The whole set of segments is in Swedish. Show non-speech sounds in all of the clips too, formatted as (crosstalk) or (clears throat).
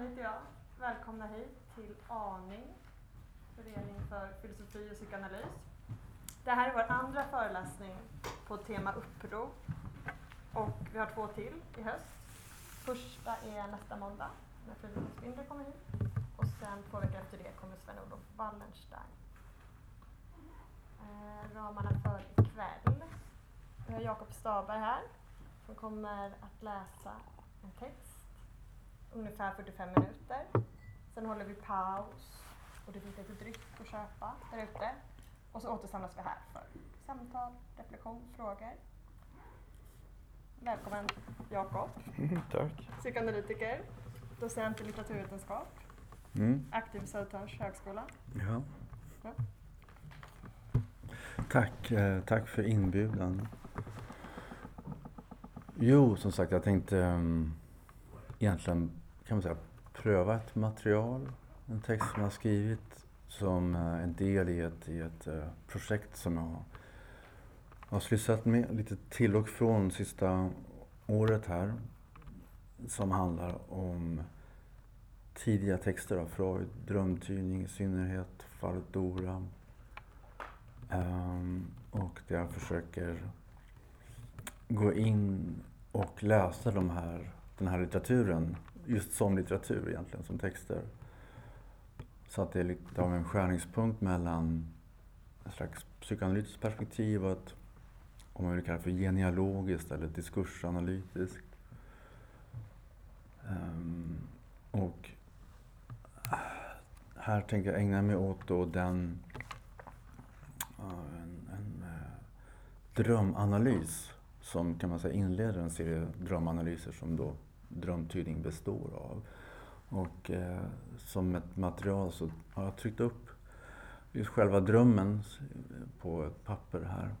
vanligt är jag. Välkomna hit till Aning, Förening för filosofi och psykoanalys. Det här är vår andra föreläsning på tema upprop och vi har två till i höst. Första är nästa måndag när Fridolin Spindler kommer hit och sen två veckor efter det kommer Sven-Olof Wallenstein. Eh, ramarna för ikväll. Vi har Jakob Staberg här som kommer att läsa en text ungefär 45 minuter. Sen håller vi paus och det finns lite dryck att köpa där ute. Och så återsamlas vi här för samtal, reflektion, frågor. Välkommen Jakob, Mm, (laughs) tack. psykoanalytiker, docent i litteraturvetenskap, Mm, aktiv Södertörns högskola. ja. Ja. Tack, eh, tack för inbjudan. Jo, som sagt, jag tänkte um, egentligen kan man säga pröva ett material, en text som jag har skrivit som eh, en del i ett, i ett eh, projekt som jag har, slussat sysslat med lite till och från sista året här. Som handlar om tidiga texter av Freud, drömtydning i synnerhet, fallet Dora. Um, och där jag försöker gå in och läsa de här, den här litteraturen, just som litteratur egentligen, som texter. Så att det är lite av en skärningspunkt mellan ett slags psykoanalytiskt perspektiv och ett, om man vill kalla det för genealogiskt eller diskursanalytiskt. Um, och här tänker jag ägna mig åt då den en, en eh, drömanalys som kan man säga inleder en serie drömanalyser som då drömtydning består av. Och eh, som ett material så har jag tryckt upp just själva drömmen på ett papper här.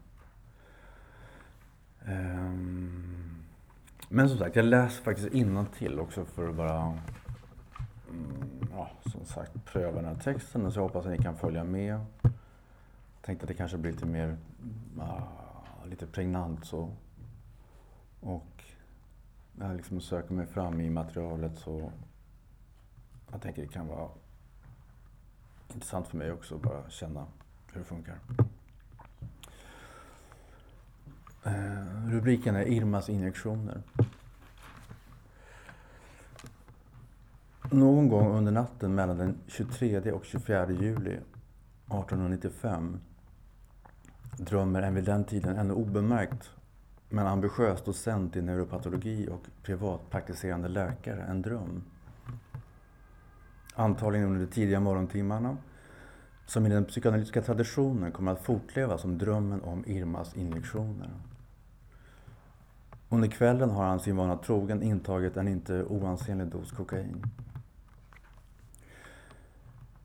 Ehm, men som sagt, jag läser faktiskt till också för att bara mm, ja, som sagt, pröva den här texten. Så jag hoppas att ni kan följa med. Tänkte att det kanske blir lite mer, uh, lite pregnant så. Och jag liksom söker mig fram i materialet så jag tänker det kan vara intressant för mig också att bara känna hur det funkar. Eh, rubriken är Irmas injektioner. Någon gång under natten mellan den 23 och 24 juli 1895 drömmer en vid den tiden ännu obemärkt men ambitiös docent i neuropatologi och privatpraktiserande läkare en dröm. Antagligen under de tidiga morgontimmarna som i den psykoanalytiska traditionen kommer att fortleva som drömmen om Irmas injektioner. Under kvällen har han sin vana trogen intagit en inte oansenlig dos kokain.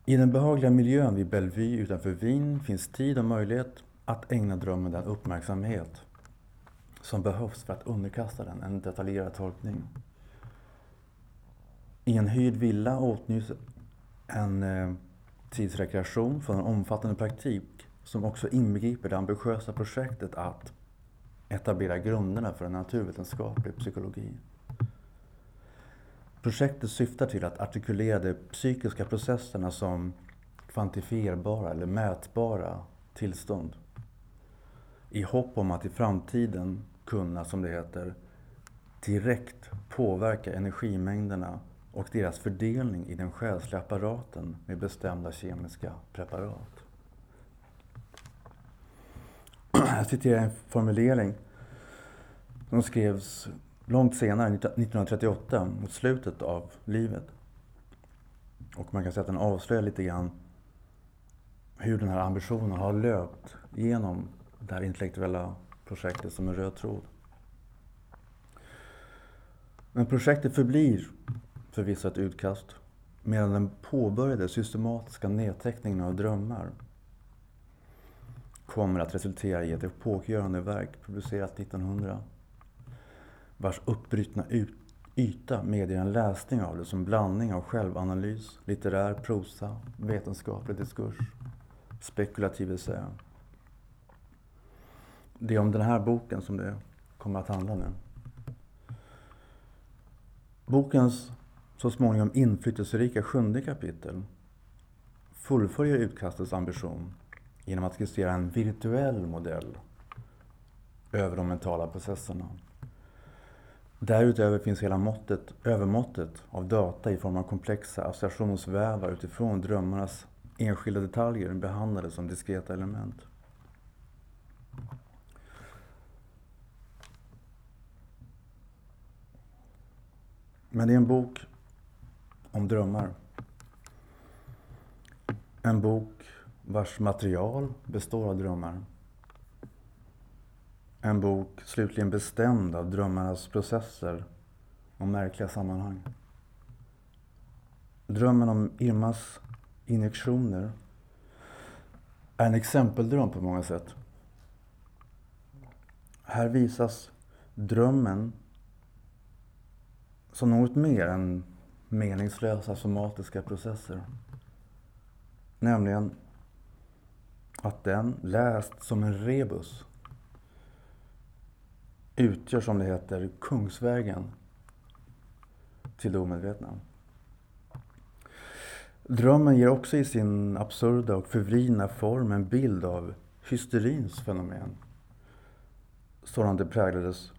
I den behagliga miljön vid Bellevue utanför Wien finns tid och möjlighet att ägna drömmen den uppmärksamhet som behövs för att underkasta den en detaljerad tolkning. I en hyrd villa åtnjuts en eh, tidsrekreation från en omfattande praktik som också inbegriper det ambitiösa projektet att etablera grunderna för en naturvetenskaplig psykologi. Projektet syftar till att artikulera de psykiska processerna som kvantifierbara eller mätbara tillstånd. I hopp om att i framtiden kunna, som det heter, direkt påverka energimängderna och deras fördelning i den själsliga apparaten med bestämda kemiska preparat. (clears throat) Jag citerar en formulering som skrevs långt senare, 1938, mot slutet av livet. Och man kan säga att den avslöjar lite grann hur den här ambitionen har löpt genom det här intellektuella projektet som en röd tråd. Men projektet förblir förvisso ett utkast medan den påbörjade systematiska nedteckningen av drömmar kommer att resultera i ett epokgörande verk publicerat 1900 vars uppbrutna yta medger en läsning av det som blandning av självanalys, litterär prosa, vetenskaplig diskurs, spekulativ essä. Det är om den här boken som det kommer att handla nu. Bokens så småningom inflytelserika sjunde kapitel fullföljer utkastets ambition genom att skissera en virtuell modell över de mentala processerna. Därutöver finns hela måttet, övermåttet av data i form av komplexa associationsvävar utifrån drömmarnas enskilda detaljer behandlade som diskreta element. Men det är en bok om drömmar. En bok vars material består av drömmar. En bok slutligen bestämd av drömmarnas processer och märkliga sammanhang. Drömmen om Irmas injektioner är en exempeldröm på många sätt. Här visas drömmen som något mer än meningslösa somatiska processer. Nämligen att den, läst som en rebus, utgör, som det heter, kungsvägen till det omedvetna. Drömmen ger också i sin absurda och förvridna form en bild av hysterins fenomen. Sådan det präglades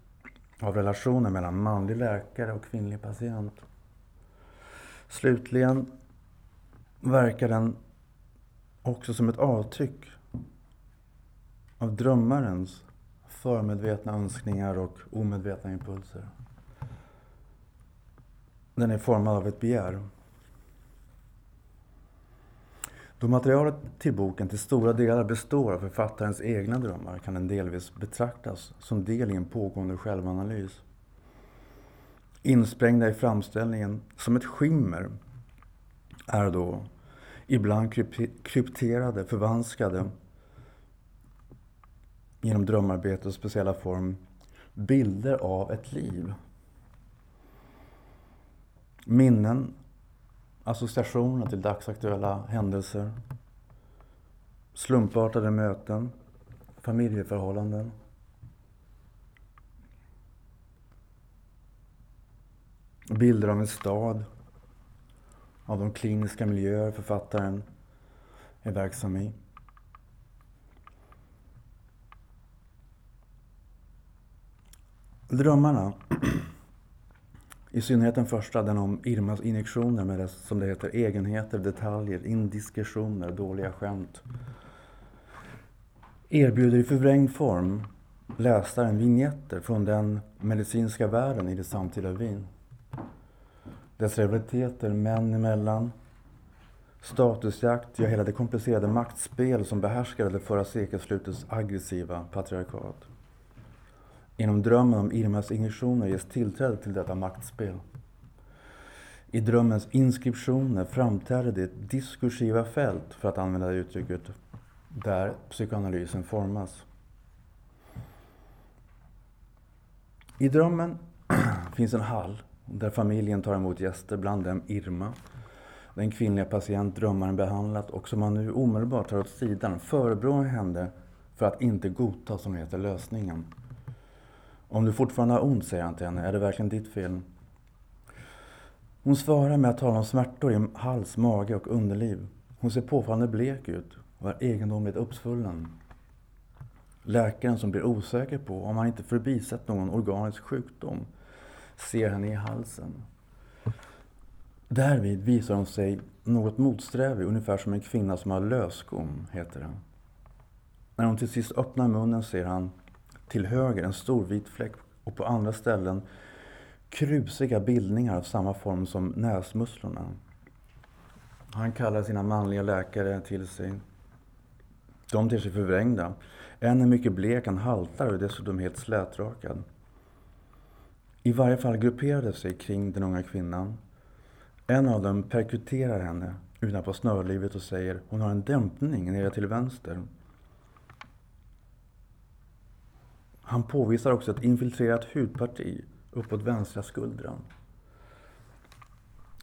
av relationen mellan manlig läkare och kvinnlig patient. Slutligen verkar den också som ett avtryck av drömmarens förmedvetna önskningar och omedvetna impulser. Den är formad av ett begär. Då materialet till boken till stora delar består av författarens egna drömmar kan den delvis betraktas som del i en pågående självanalys. Insprängda i framställningen som ett skimmer är då ibland krypterade, förvanskade genom drömarbete och speciella form bilder av ett liv. Minnen associationer till dagsaktuella händelser, slumpartade möten, familjeförhållanden. Bilder av en stad, av de kliniska miljöer författaren är verksam i. Drömmarna (clears throat) i synnerhet den första, den om Irmas injektioner med dess, som det heter, egenheter, detaljer, indiskretioner, dåliga skämt. Erbjuder i förvrängd form läsaren vignetter från den medicinska världen i det samtida Wien. Dess rivaliteter män emellan, statusjakt, ja hela det komplicerade maktspel som behärskade det förra sekelslutets aggressiva patriarkat. Inom drömmen om Irmas injektioner ges tillträde till detta maktspel. I drömmens inskriptioner framträder det diskursiva fält, för att använda det uttrycket, där psykoanalysen formas. I drömmen (clears throat) finns en hall där familjen tar emot gäster, bland dem Irma, den kvinnliga patient drömmaren behandlat och som man nu omedelbart tar åt sidan, förebrår henne för att inte godta, som heter, lösningen. Om du fortfarande har ont, säger han till henne, är det verkligen ditt fel? Hon svarar med att tala om smärtor i hals, mage och underliv. Hon ser påfallande blek ut och är egendomligt uppsvullen. Läkaren som blir osäker på om han inte förbisett någon organisk sjukdom ser henne i halsen. Därvid visar hon sig något motsträvig, ungefär som en kvinna som har lösgom, heter det. När hon till sist öppnar munnen ser han till höger en stor vit fläck och på andra ställen krusiga bildningar av samma form som näsmusslorna. Han kallar sina manliga läkare till sig. De ter sig förvrängda. En är mycket blek, han haltar och är dessutom helt slätrakad. I varje fall grupperade sig kring den unga kvinnan. En av dem perkuterar henne utanpå snörlivet och säger hon har en dämpning nere till vänster. Han påvisar också ett infiltrerat hudparti uppåt vänstra skuldran.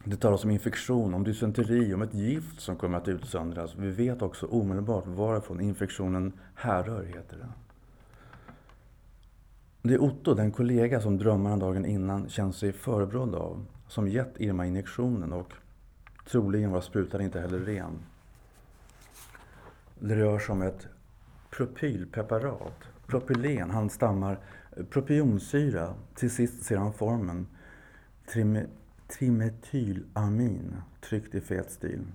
Det talas om infektion, om dysenteri, om ett gift som kommer att utsöndras. Vi vet också omedelbart varifrån infektionen härrör, heter det. Det är Otto, den kollega som drömmarna dagen innan känt sig förebrådd av, som gett Irma injektionen och troligen var sprutan inte heller ren. Det rör sig om ett propylpreparat. Propylen, han stammar eh, propionsyra. Till sist ser han formen Trime, trimetylamin tryckt i fet stil.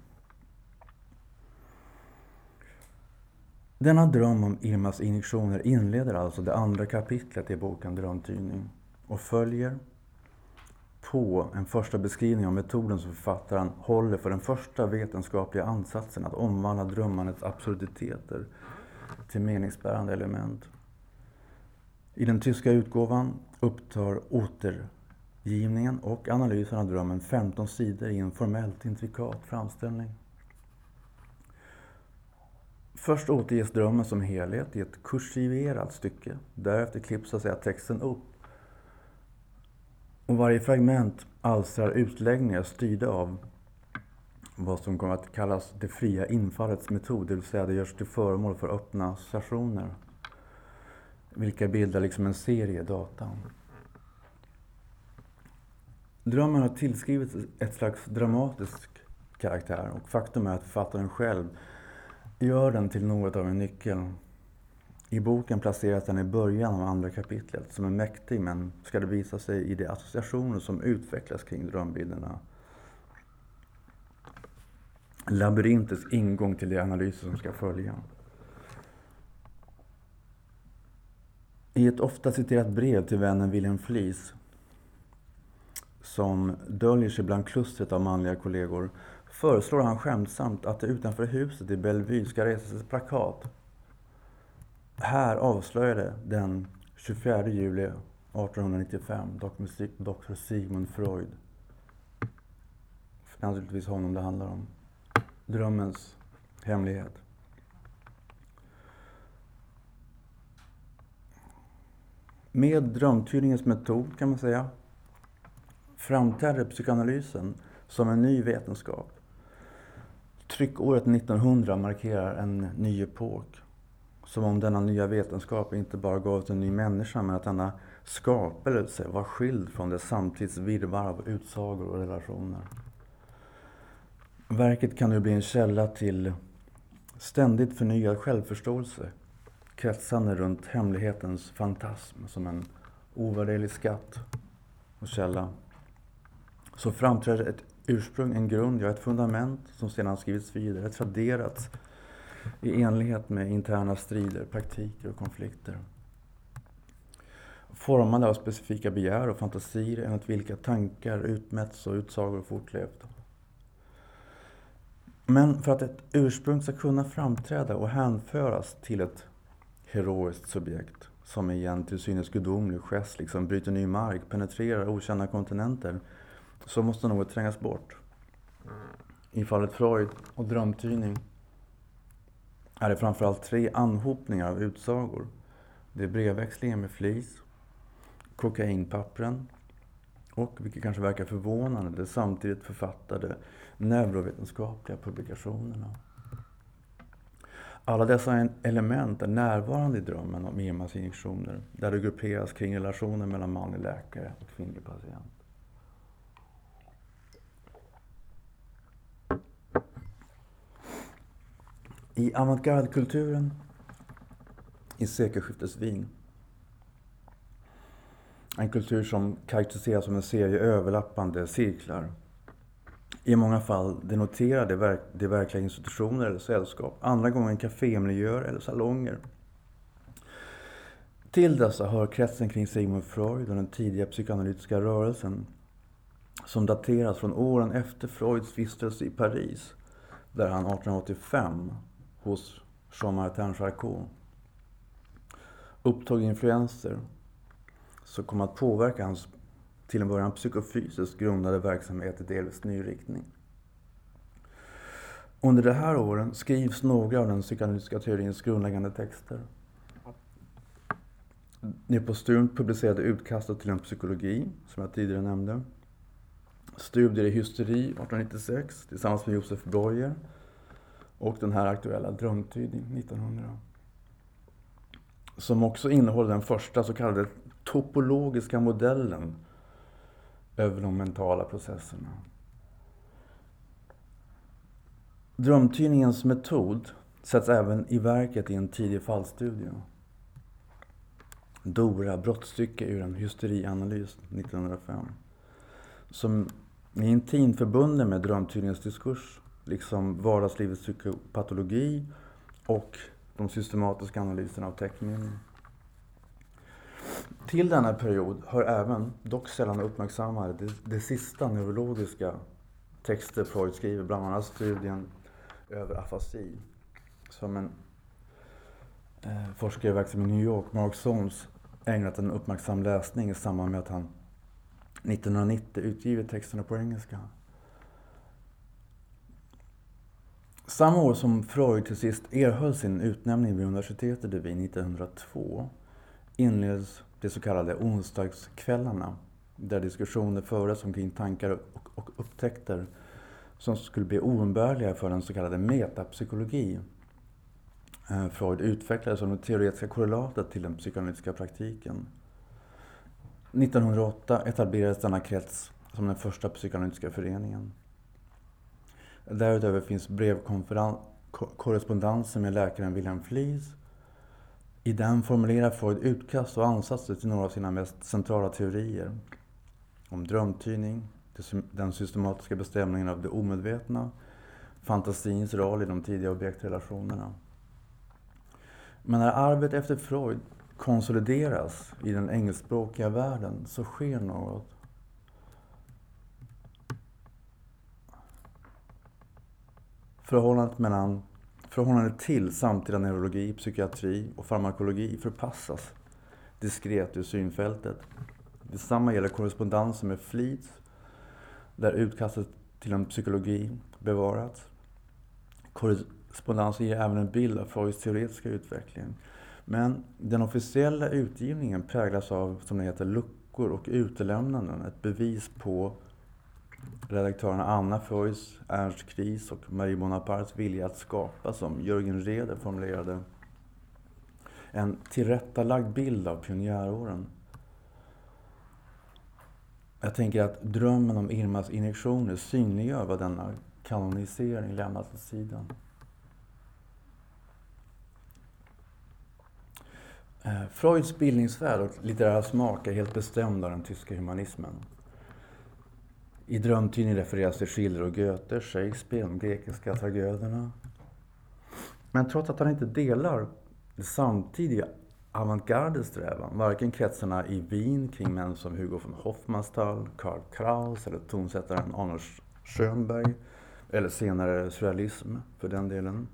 Denna dröm om Irmas injektioner inleder alltså det andra kapitlet i boken Drömtydning och följer på en första beskrivning av metoden som författaren håller för den första vetenskapliga ansatsen att omvandla drömmandets absurditeter till meningsbärande element. I den tyska utgåvan upptar återgivningen och analysen av drömmen 15 sidor i en formellt intrikat framställning. Först återges drömmen som helhet i ett kursiverat stycke. Därefter klipps så att säga texten upp. Och varje fragment alstrar utläggningar styrda av vad som kommer att kallas det fria infallets metod, det vill säga det görs till föremål för öppna sessioner, vilka bildar liksom en serie data. Drömmen har tillskrivits ett slags dramatisk karaktär och faktum är att författaren själv gör den till något av en nyckel. I boken placeras den i början av andra kapitlet som är mäktig men ska det visa sig i de associationer som utvecklas kring drömbilderna. Labyrintens ingång till de analyser som ska följa. I ett ofta citerat brev till vännen William Flies som döljer sig bland klustret av manliga kollegor föreslår han skämtsamt att det utanför huset i Bellevue ska resas ett plakat. Här avslöjade den 24 juli 1895 Dr. Sigmund Freud, naturligtvis honom det handlar om, drömmens hemlighet. Med drömtydningens metod kan man säga framträder psykoanalysen som en ny vetenskap Tryckåret 1900 markerar en ny epok. Som om denna nya vetenskap inte bara gav en ny människa, men att denna skapelse var skild från det samtids virrvarr av utsagor och relationer. Verket kan nu bli en källa till ständigt förnyad självförståelse kretsande runt hemlighetens fantasm som en ovärderlig skatt och källa. Så framträder ett ursprung, en grund, ja ett fundament som sedan skrivits vidare, traderats i enlighet med interna strider, praktiker och konflikter. Formade av specifika begär och fantasier enligt vilka tankar utmätts och utsagor fortlevt. Men för att ett ursprung ska kunna framträda och hänföras till ett heroiskt subjekt som i en till synes gudomlig gest liksom bryter ny mark, penetrerar okända kontinenter så måste något trängas bort. I fallet Freud och drömtydning är det framförallt tre anhopningar av utsagor. Det är brevväxlingen med flis, kokainpappren och, vilket kanske verkar förvånande, de samtidigt författade neurovetenskapliga publikationerna. Alla dessa element är närvarande i drömmen om Irmas injektioner, där det grupperas kring relationen mellan manlig läkare och kvinnlig patient. I avantgarde-kulturen i sekelskiftets Wien en kultur som karaktäriseras som en serie överlappande cirklar. I många fall denoterade det, verk, det verkliga institutioner eller sällskap. Andra gånger kafémiljöer eller salonger. Till dessa hör kretsen kring Sigmund Freud och den tidiga psykoanalytiska rörelsen som dateras från åren efter Freuds vistelse i Paris där han 1885 hos Jean-Martin Charcot upptog influenser som kom att påverka hans till en början psykofysiskt grundade verksamhet i delvis ny riktning. Under de här åren skrivs några av den psykoanalytiska teorins grundläggande texter. Nepostumt publicerade utkastet till en psykologi, som jag tidigare nämnde. Studier i hysteri 1896 tillsammans med Josef Breuer och den här aktuella Drömtydning 1900. Som också innehåller den första så kallade topologiska modellen över de mentala processerna. Drömtydningens metod sätts även i verket i en tidig fallstudie. Dora, brottstycke ur en hysterianalys 1905. Som är intimt förbunden med drömtydningens diskurs, liksom vardagslivets psykopatologi och de systematiska analyserna av teckningen. Till denna period hör även, dock sällan uppmärksammade, det, det sista neurologiska texter Freud skriver, bland annat studien över afasi. Som en eh, forskare verksam i New York, Mark Solms, ägnat en uppmärksam läsning i samband med att han 1990 utgivit texterna på engelska. Samma år som Freud till sist erhöll sin utnämning vid universitetet i Wien 1902 inleds de så kallade onsdagskvällarna där diskussioner fördes omkring tankar och, och upptäckter som skulle bli oumbärliga för den så kallade metapsykologi. Eh, Freud utvecklade som det teoretiska korrelatet till den psykoanalytiska praktiken. 1908 etablerades denna krets som den första psykoanalytiska föreningen. Därutöver finns brevkorrespondensen med läkaren Wilhelm Flies. I den formulerar Freud utkast och ansatser till några av sina mest centrala teorier. Om drömtydning, den systematiska bestämningen av det omedvetna, fantasins roll i de tidiga objektrelationerna. Men när arvet efter Freud konsolideras i den engelskspråkiga världen så sker något. Förhållandet, mellan, förhållandet till samtida neurologi, psykiatri och farmakologi förpassas diskret ur synfältet. Detsamma gäller korrespondensen med Fleets, där utkastet till en psykologi bevarats. Korrespondensen ger även en bild av Freuds teoretiska utveckling. Men den officiella utgivningen präglas av, som det heter, luckor och utelämnanden. Ett bevis på redaktörerna Anna Freuds, Ernst Kries och Marie Bonapartes vilja att skapa, som Jörgen Reder formulerade, en tillrättalagd bild av pionjäråren. Jag tänker att drömmen om Irmas injektioner synliggör vad denna kanonisering lämnat åt sidan. Eh, Freuds bildningsvärld och litterära smak är helt bestämd av den tyska humanismen. I drömtidningen refereras till Schiller och Goethe, Shakespeare, de grekiska tragöderna. Men trots att han inte delar det samtidiga avantgarde strävan, varken kretsarna i Wien kring män som Hugo von Hofmannsthal, Karl Kraus eller tonsättaren Arnold Schönberg, eller senare surrealism för den delen,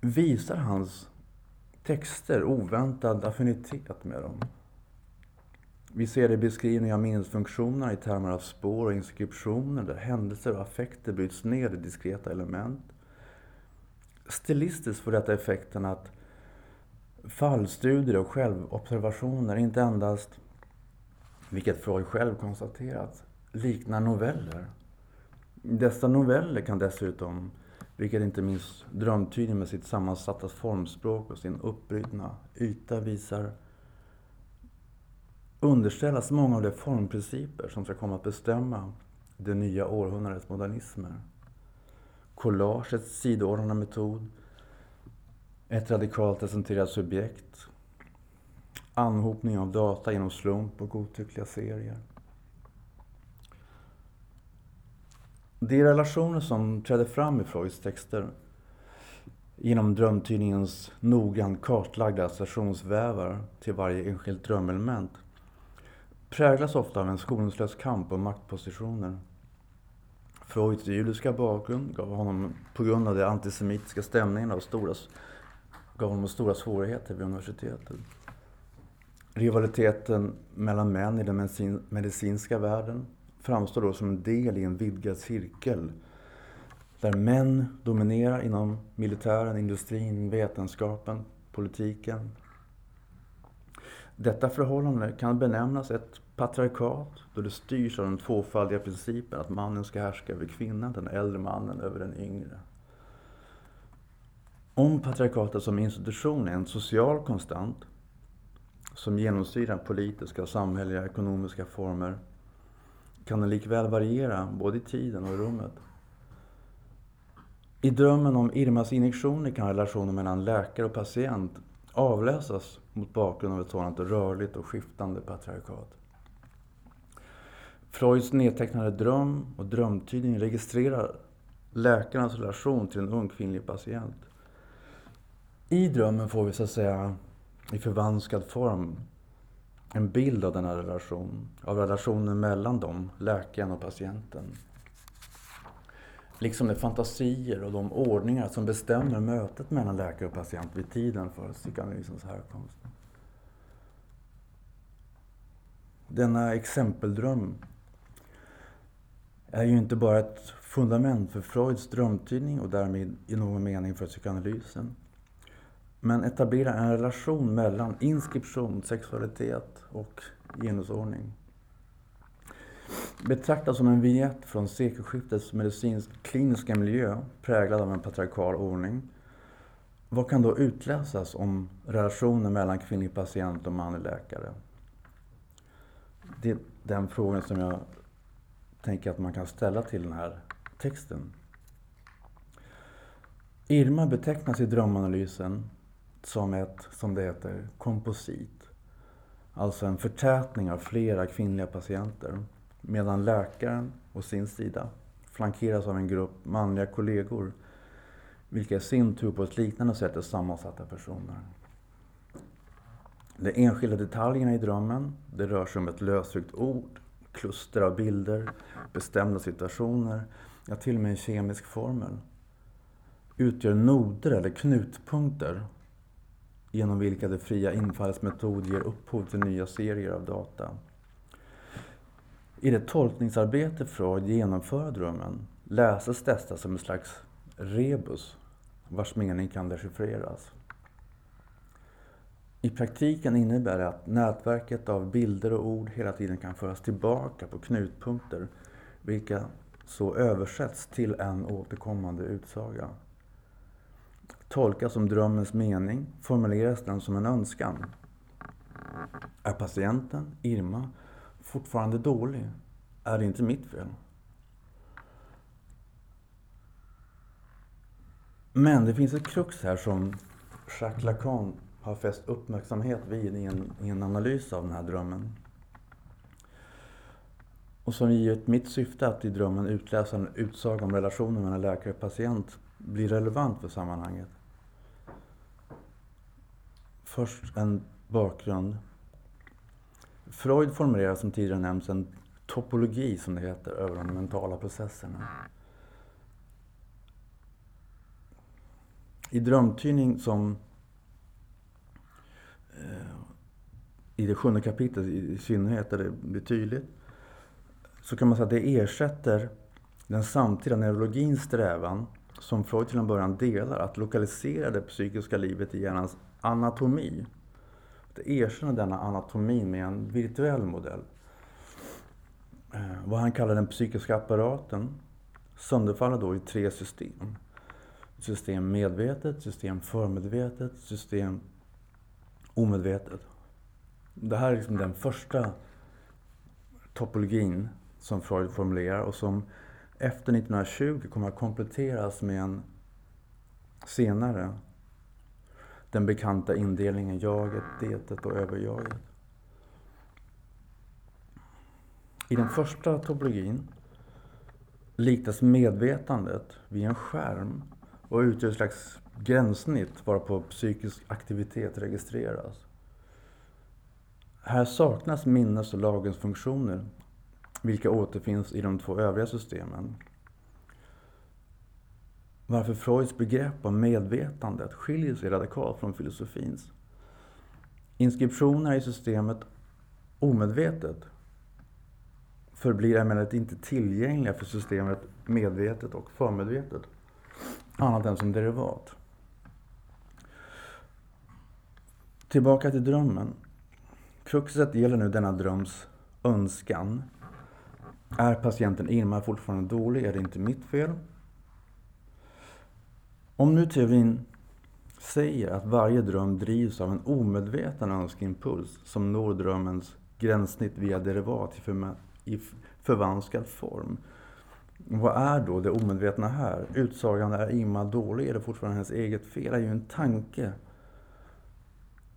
visar hans texter oväntad affinitet med dem. Vi ser det i beskrivningen av minnesfunktionerna i termer av spår och inskriptioner där händelser och affekter bryts ner i diskreta element. Stilistiskt får detta effekten att fallstudier och självobservationer inte endast, vilket Freud själv konstaterat, liknar noveller. Dessa noveller kan dessutom vilket inte minst drömtydning med sitt sammansatta formspråk och sin uppbrutna yta visar underställas många av de formprinciper som ska komma att bestämma det nya århundradets modernismer. Collagets sidoordnade metod, ett radikalt presenterat subjekt, anhopning av data genom slump och godtyckliga serier. De relationer som trädde fram i Freuds texter genom drömtydningens noggrant kartlagda associationsvävar till varje enskilt drömelement präglas ofta av en skoningslös kamp om maktpositioner. Freuds judiska bakgrund gav honom, på grund av de antisemitiska stämningarna, stora, gav honom stora svårigheter vid universitetet. Rivaliteten mellan män i den medicinska världen framstår då som en del i en vidgad cirkel där män dominerar inom militären, industrin, vetenskapen, politiken. Detta förhållande kan benämnas ett patriarkat då det styrs av den tvåfaldiga principen att mannen ska härska över kvinnan, den äldre mannen över den yngre. Om patriarkatet som institution är en social konstant som genomsyrar politiska, samhälleliga och ekonomiska former kan den likväl variera både i tiden och i rummet. I drömmen om Irmas injektioner kan relationen mellan läkare och patient avläsas mot bakgrund av ett sådant rörligt och skiftande patriarkat. Freuds nedtecknade dröm och drömtydning registrerar läkarens relation till en ung kvinnlig patient. I drömmen får vi så att säga i förvanskad form en bild av denna relation, av relationen mellan dem, läkaren och patienten. Liksom de fantasier och de ordningar som bestämmer mötet mellan läkare och patient vid tiden för psykoanalysens härkomst. Denna exempeldröm är ju inte bara ett fundament för Freuds drömtydning och därmed i någon mening för psykoanalysen. Men etablerar en relation mellan inskription, sexualitet och genusordning. Betraktas som en vignett från sekelskiftets medicinsk-kliniska miljö präglad av en patriarkal ordning. Vad kan då utläsas om relationen mellan kvinnlig patient och manlig läkare? Det är den frågan som jag tänker att man kan ställa till den här texten. Irma betecknas i drömanalysen som ett, som det heter, komposit. Alltså en förtätning av flera kvinnliga patienter. Medan läkaren, å sin sida, flankeras av en grupp manliga kollegor vilka i sin tur på ett liknande sätt är sammansatta personer. De enskilda detaljerna i drömmen, det rör sig om ett lösryckt ord, kluster av bilder, bestämda situationer, ja till och med en kemisk formel, utgör noder eller knutpunkter genom vilka det fria infallets metod ger upphov till nya serier av data. I det tolkningsarbete Freud genomför drömmen läses detta som en slags rebus vars mening kan dechiffreras. I praktiken innebär det att nätverket av bilder och ord hela tiden kan föras tillbaka på knutpunkter vilka så översätts till en återkommande utsaga. Tolkas som drömmens mening formuleras den som en önskan. Är patienten, Irma, fortfarande dålig? Är det inte mitt fel? Men det finns ett krux här som Jacques Lacan har fäst uppmärksamhet vid i en, i en analys av den här drömmen. Och som givit mitt syfte att i drömmen utläsa en utsaga om relationen mellan läkare och patient blir relevant för sammanhanget. Först en bakgrund. Freud formulerar som tidigare nämnts en topologi, som det heter, över de mentala processerna. I drömtydning som eh, i det sjunde kapitlet i synnerhet, där det blir tydligt, så kan man säga att det ersätter den samtida neurologins strävan, som Freud till en början delar, att lokalisera det psykiska livet i hjärnans anatomi. Att erkänna denna anatomi med en virtuell modell. Eh, vad han kallar den psykiska apparaten sönderfaller då i tre system. System medvetet, system förmedvetet, system omedvetet. Det här är liksom den första topologin som Freud formulerar och som efter 1920 kommer att kompletteras med en senare den bekanta indelningen jaget, detet och överjaget. I den första topologin liknas medvetandet vid en skärm och utgör ett slags gränssnitt varpå psykisk aktivitet registreras. Här saknas minnes och lagringsfunktioner, vilka återfinns i de två övriga systemen. Varför Freuds begrepp om medvetandet skiljer sig radikalt från filosofins. Inskriptioner i systemet omedvetet förblir emellertid inte tillgängliga för systemet medvetet och förmedvetet, annat än som derivat. Tillbaka till drömmen. Kruxet gäller nu denna dröms önskan. Är patienten Irma fortfarande dålig är det inte mitt fel. Om nu teorin säger att varje dröm drivs av en omedveten önskeimpuls som når drömmens gränssnitt via derivat i förvanskad form. Vad är då det omedvetna här? Utsagan är Imma dålig? Är det fortfarande hennes eget fel? Det är ju en tanke.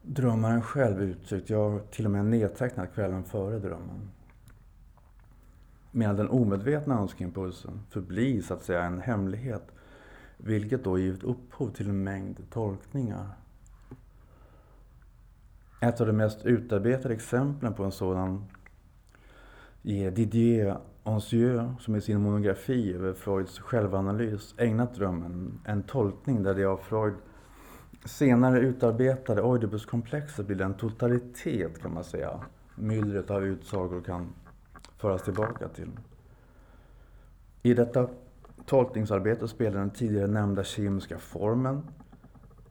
Drömmaren själv uttryckt, jag har till och med nedtecknat kvällen före drömmen. Medan den omedvetna önskeimpulsen förblir så att säga en hemlighet. Vilket då givit upphov till en mängd tolkningar. Ett av de mest utarbetade exemplen på en sådan ger Didier Ancieux som i sin monografi över Freuds självanalys ägnat drömmen en tolkning där det av Freud senare utarbetade Oidipuskomplexet blir en totalitet kan man säga. Myllret av utsagor kan föras tillbaka till. I detta Tolkningsarbetet spelar den tidigare nämnda kemiska formen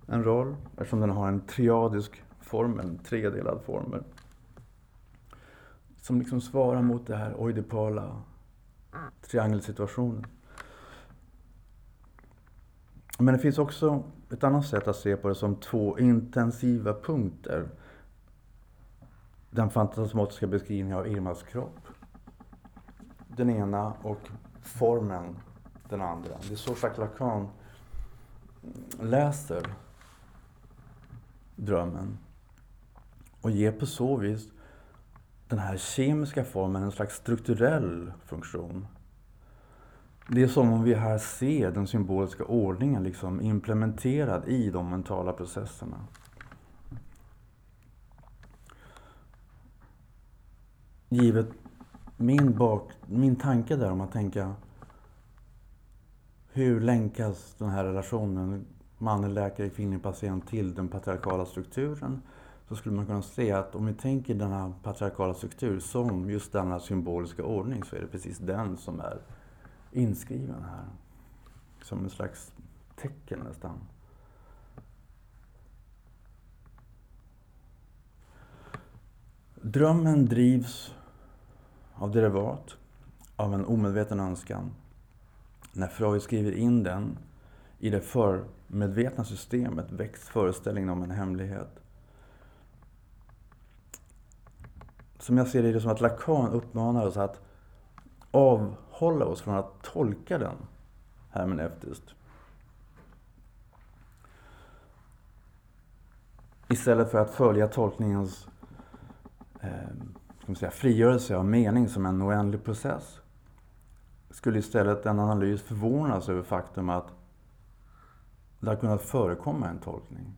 en roll eftersom den har en triadisk form, en tredelad formel som liksom svarar mot det här oidipala triangelsituationen. Men det finns också ett annat sätt att se på det som två intensiva punkter. Den fantasmatiska beskrivningen av Irmas kropp. Den ena och formen den andra. Det är så Jacques Lacan läser drömmen. Och ger på så vis den här kemiska formen en slags strukturell funktion. Det är som om vi här ser den symboliska ordningen liksom implementerad i de mentala processerna. Givet min, bak, min tanke där om att tänka hur länkas den här relationen man-läkare-kvinnlig-patient, till den patriarkala strukturen? Så skulle man kunna se att om vi tänker denna patriarkala struktur som just denna symboliska ordning så är det precis den som är inskriven här. Som en slags tecken nästan. Drömmen drivs av derivat, av en omedveten önskan. När Freud skriver in den i det förmedvetna systemet väcks föreställningen om en hemlighet. Som jag ser det är det som att Lacan uppmanar oss att avhålla oss från att tolka den hermeneutiskt. Istället för att följa tolkningens eh, ska man säga, frigörelse av mening som en oändlig process skulle istället en analys förvånas över faktum att det har kunnat förekomma en tolkning.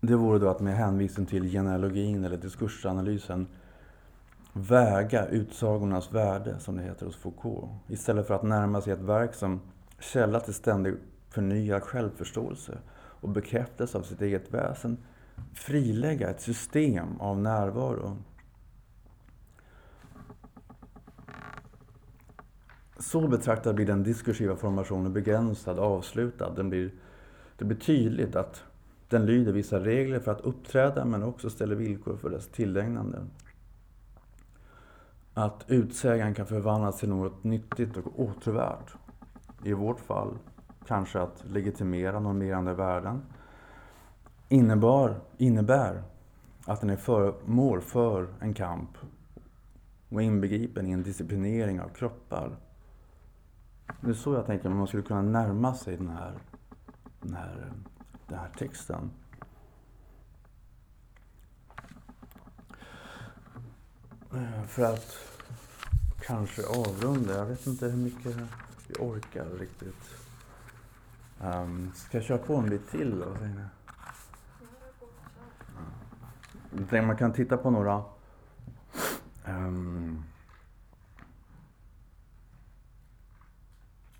Det vore då att med hänvisning till genealogin eller diskursanalysen väga utsagornas värde, som det heter hos Foucault. Istället för att närma sig ett verk som källa till ständig förnyad självförståelse och bekräftelse av sitt eget väsen. Frilägga ett system av närvaro. Så betraktad blir den diskursiva formationen begränsad, avslutad. Den blir, det blir tydligt att den lyder vissa regler för att uppträda men också ställer villkor för dess tillägnande. Att utsägaren kan förvandlas till något nyttigt och återvärt. I vårt fall kanske att legitimera normerande värden. Innebar, innebär att den är föremål för en kamp och inbegripen i en disciplinering av kroppar. Det är så jag tänker att man skulle kunna närma sig den här, den här den här texten. Eh, för att kanske avrunda. Jag vet inte hur mycket vi orkar riktigt. Um, ska jag köra på en bit till då? Ja. Man kan titta på några um,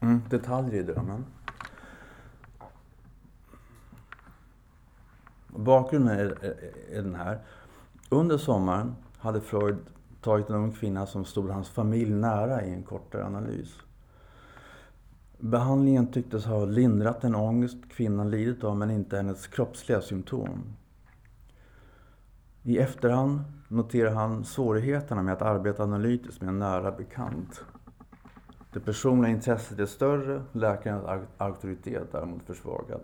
mm, detaljer i drömmen. Bakgrunden är, är, den här. Under sommaren hade Freud tagit en ung kvinna som stod hans familj nära i en kortare analys. Behandlingen tycktes ha lindrat den ångest kvinnan lidit av men inte hennes kroppsliga symptom. I efterhand noterar han svårigheterna med att arbeta analytiskt med en nära bekant. Det personliga intresset är större, läkarens auktoritet däremot försvagad.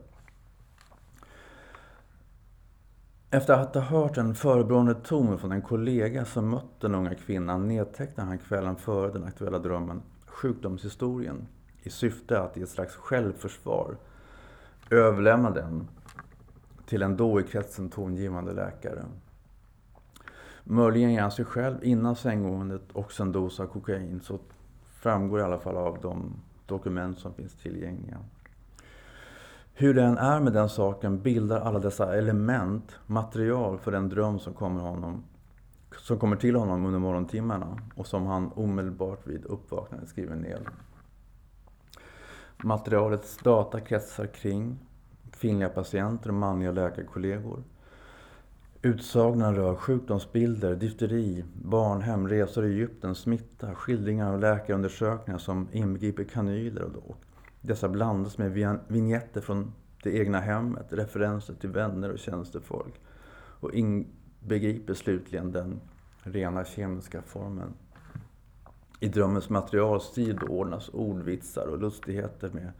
Efter att ha hört en förebrående ton från en kollega som mött den unga kvinnan nedtecknar han kvällen före den aktuella drömmen sjukdomshistorien i syfte att i ett slags självförsvar överlämna den till en då i kretsen tongivande läkare. Möjligen ger han sig själv innan sänggåendet också en dos av kokain. Så framgår i alla fall av de dokument som finns tillgängliga. Hur det än är med den saken bildar alla dessa element material för den dröm som kommer, honom, som kommer till honom under morgontimmarna och som han omedelbart vid uppvaknandet skriver ner. Materialets data kretsar kring kvinnliga patienter och manliga läkarkollegor. Utsagorna rör sjukdomsbilder, difteri, barnhem, resor i Egypten, smitta, skildringar av läkarundersökningar som inbegriper kanyler och dessa blandas med vignetter från det egna hemmet, referenser till vänner och tjänstefolk och inbegriper slutligen den rena kemiska formen. I drömmens materialstil ordnas ordvitsar och lustigheter med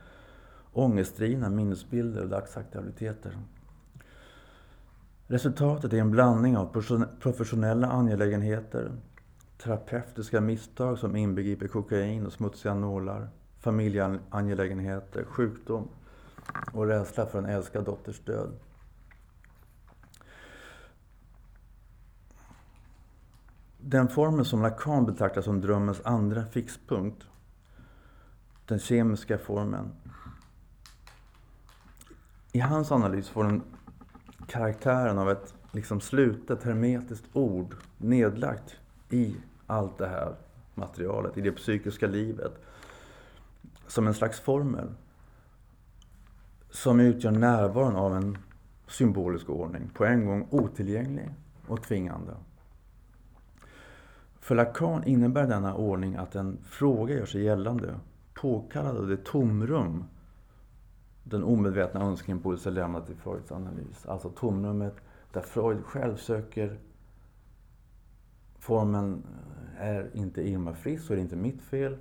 ångestdrivna minnesbilder och dagsaktualiteter. Resultatet är en blandning av professionella angelägenheter, terapeutiska misstag som inbegriper kokain och smutsiga nålar, familjeangelägenheter, sjukdom och rädsla för en älskad dotters död. Den formen som Lacan betraktar som drömmens andra fixpunkt, den kemiska formen. I hans analys får den karaktären av ett liksom slutet hermetiskt ord nedlagt i allt det här materialet, i det psykiska livet. Som en slags formel. Som utgör närvaron av en symbolisk ordning, på en gång otillgänglig och tvingande. För Lacan innebär denna ordning att en fråga gör sig gällande, påkallad av det tomrum den omedvetna önskeimpulsen lämna till Freuds analys. Alltså tomrummet där Freud själv söker formen eh, är inte Irma frisk så är det inte mitt fel.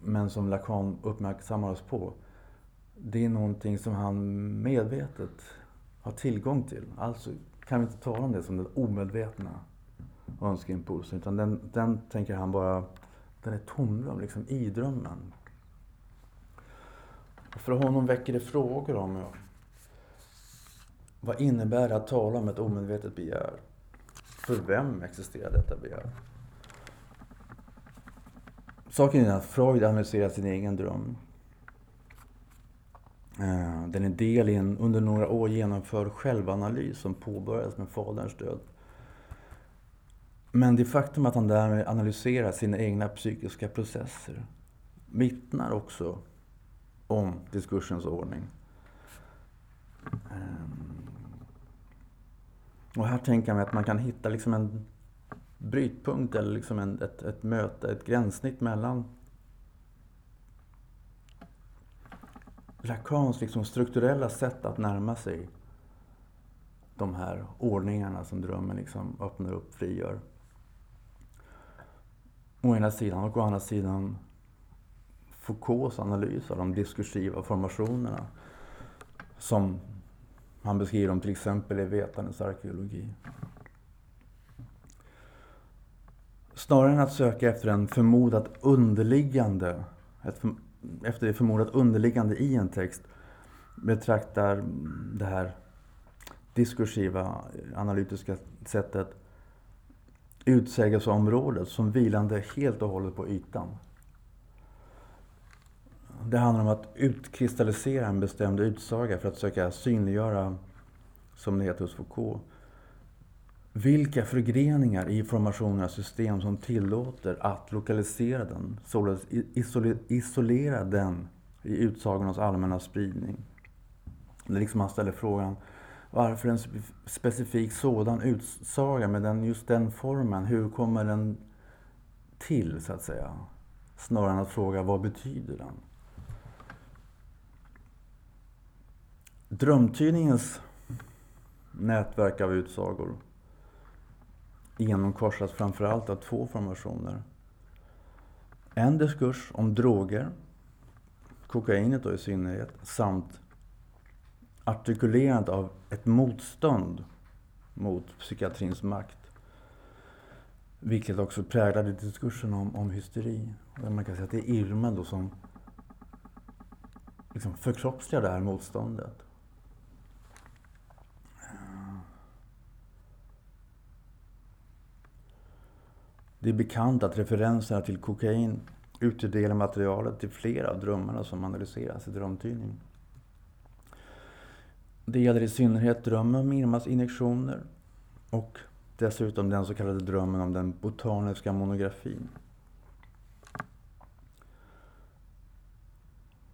Men som Lacan uppmärksammar oss på. Det är någonting som han medvetet har tillgång till. Alltså kan vi inte tala om det som den omedvetna önskeimpulsen. Utan den, den tänker han bara, den är tomrum, liksom i drömmen. För honom väcker det frågor om vad innebär det att tala om ett omedvetet begär? För vem existerar detta begär? Saken är att Freud analyserar sin egen dröm. Eh, den är del i en under några år genomförd självanalys som påbörjades med faderns död. Men det faktum att han därmed analyserar sina egna psykiska processer vittnar också om diskursens ordning. Ehm, och här tänker jag mig att man kan hitta liksom en brytpunkt eller liksom en, ett, ett möte, ett gränssnitt mellan Lacans liksom strukturella sätt att närma sig de här ordningarna som drömmen liksom öppnar upp, frigör. Å ena sidan och å andra sidan Foucaults analys av de diskursiva formationerna som han beskriver dem till exempel i Vetandets arkeologi. Snarare än att söka efter en förmodat underliggande, ett, efter det förmodat underliggande i en text betraktar det här diskursiva, analytiska sättet utsägelseområdet som vilande helt och hållet på ytan. Det handlar om att utkristallisera en bestämd utsaga för att söka synliggöra, som det heter hos Foucault, vilka förgreningar i formationernas system som tillåter att lokalisera den, således isolera den i utsagornas allmänna spridning. Det är liksom man ställer frågan, varför en specifik sådan utsaga med den, just den formen, hur kommer den till, så att säga? Snarare än att fråga, vad betyder den? Drömtydningens nätverk av utsagor genomkorsas framförallt av två formationer. En diskurs om droger, kokainet då i synnerhet, samt artikulerandet av ett motstånd mot psykiatrins makt. Vilket också präglade diskursen om, om hysteri. man kan säga att det är Irma då som liksom förkroppsligar det här motståndet. Det är bekant att referenserna till kokain utgör del av materialet till flera av drömmarna som analyseras i drömtydning. Det gäller i synnerhet drömmen om Irmas injektioner och dessutom den så kallade drömmen om den botaniska monografin.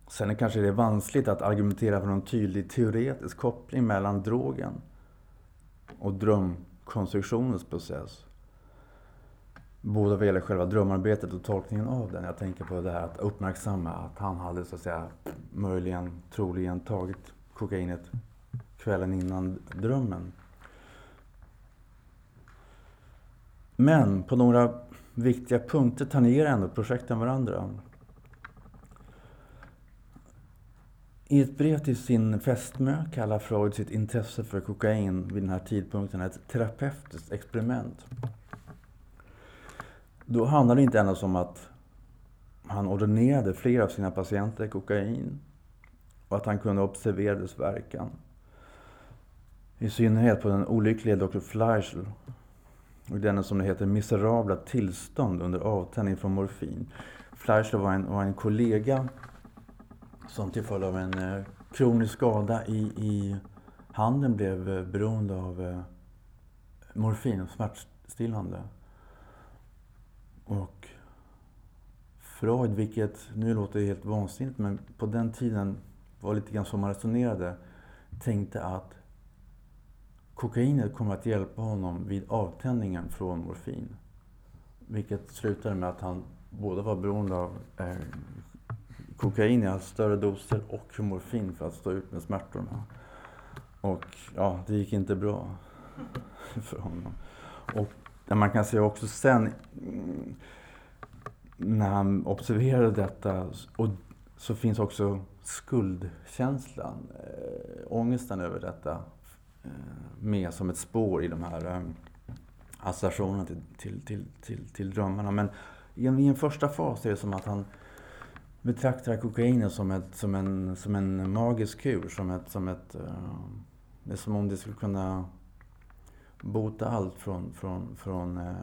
Sen är kanske det är vanskligt att argumentera för någon tydlig teoretisk koppling mellan drogen och drömkonstruktionens process. Både vad gäller själva drömarbetet och tolkningen av den. Jag tänker på det här att uppmärksamma att han hade så att säga möjligen, troligen tagit kokainet kvällen innan drömmen. Men på några viktiga punkter tangerar ändå projekten varandra. I ett brev till sin fästmö kallar Freud sitt intresse för kokain vid den här tidpunkten ett terapeutiskt experiment. Då handlar det inte endast om att han ordinerade flera av sina patienter kokain och att han kunde observera dess verkan. I synnerhet på den olyckliga Dr. Fleischl och denna som det heter miserabla tillstånd under avtändning från morfin. Fleischl var en, var en kollega som till följd av en eh, kronisk skada i, i handen blev eh, beroende av eh, morfin och smärtstillande. Och Freud, vilket nu låter helt vansinnigt, men på den tiden var lite grann som man resonerade, tänkte att kokainet kommer att hjälpa honom vid avtändningen från morfin. Vilket slutade med att han både var beroende av eh, kokain i allt större doser och morfin för att stå ut med smärtorna. Och ja, det gick inte bra (laughs) för honom. Och där man kan se också sen mm, när han observerade detta och så finns också skuldkänslan, äh, ångesten över detta äh, med som ett spår i de här äh, associationerna till, till, till, till, till drömmarna. Men i en, i en första fas är det som att han betraktar kokainet som, ett, som, en, som en magisk kur. Som ett, som ett, det är som om det skulle kunna bota allt från, från, från eh,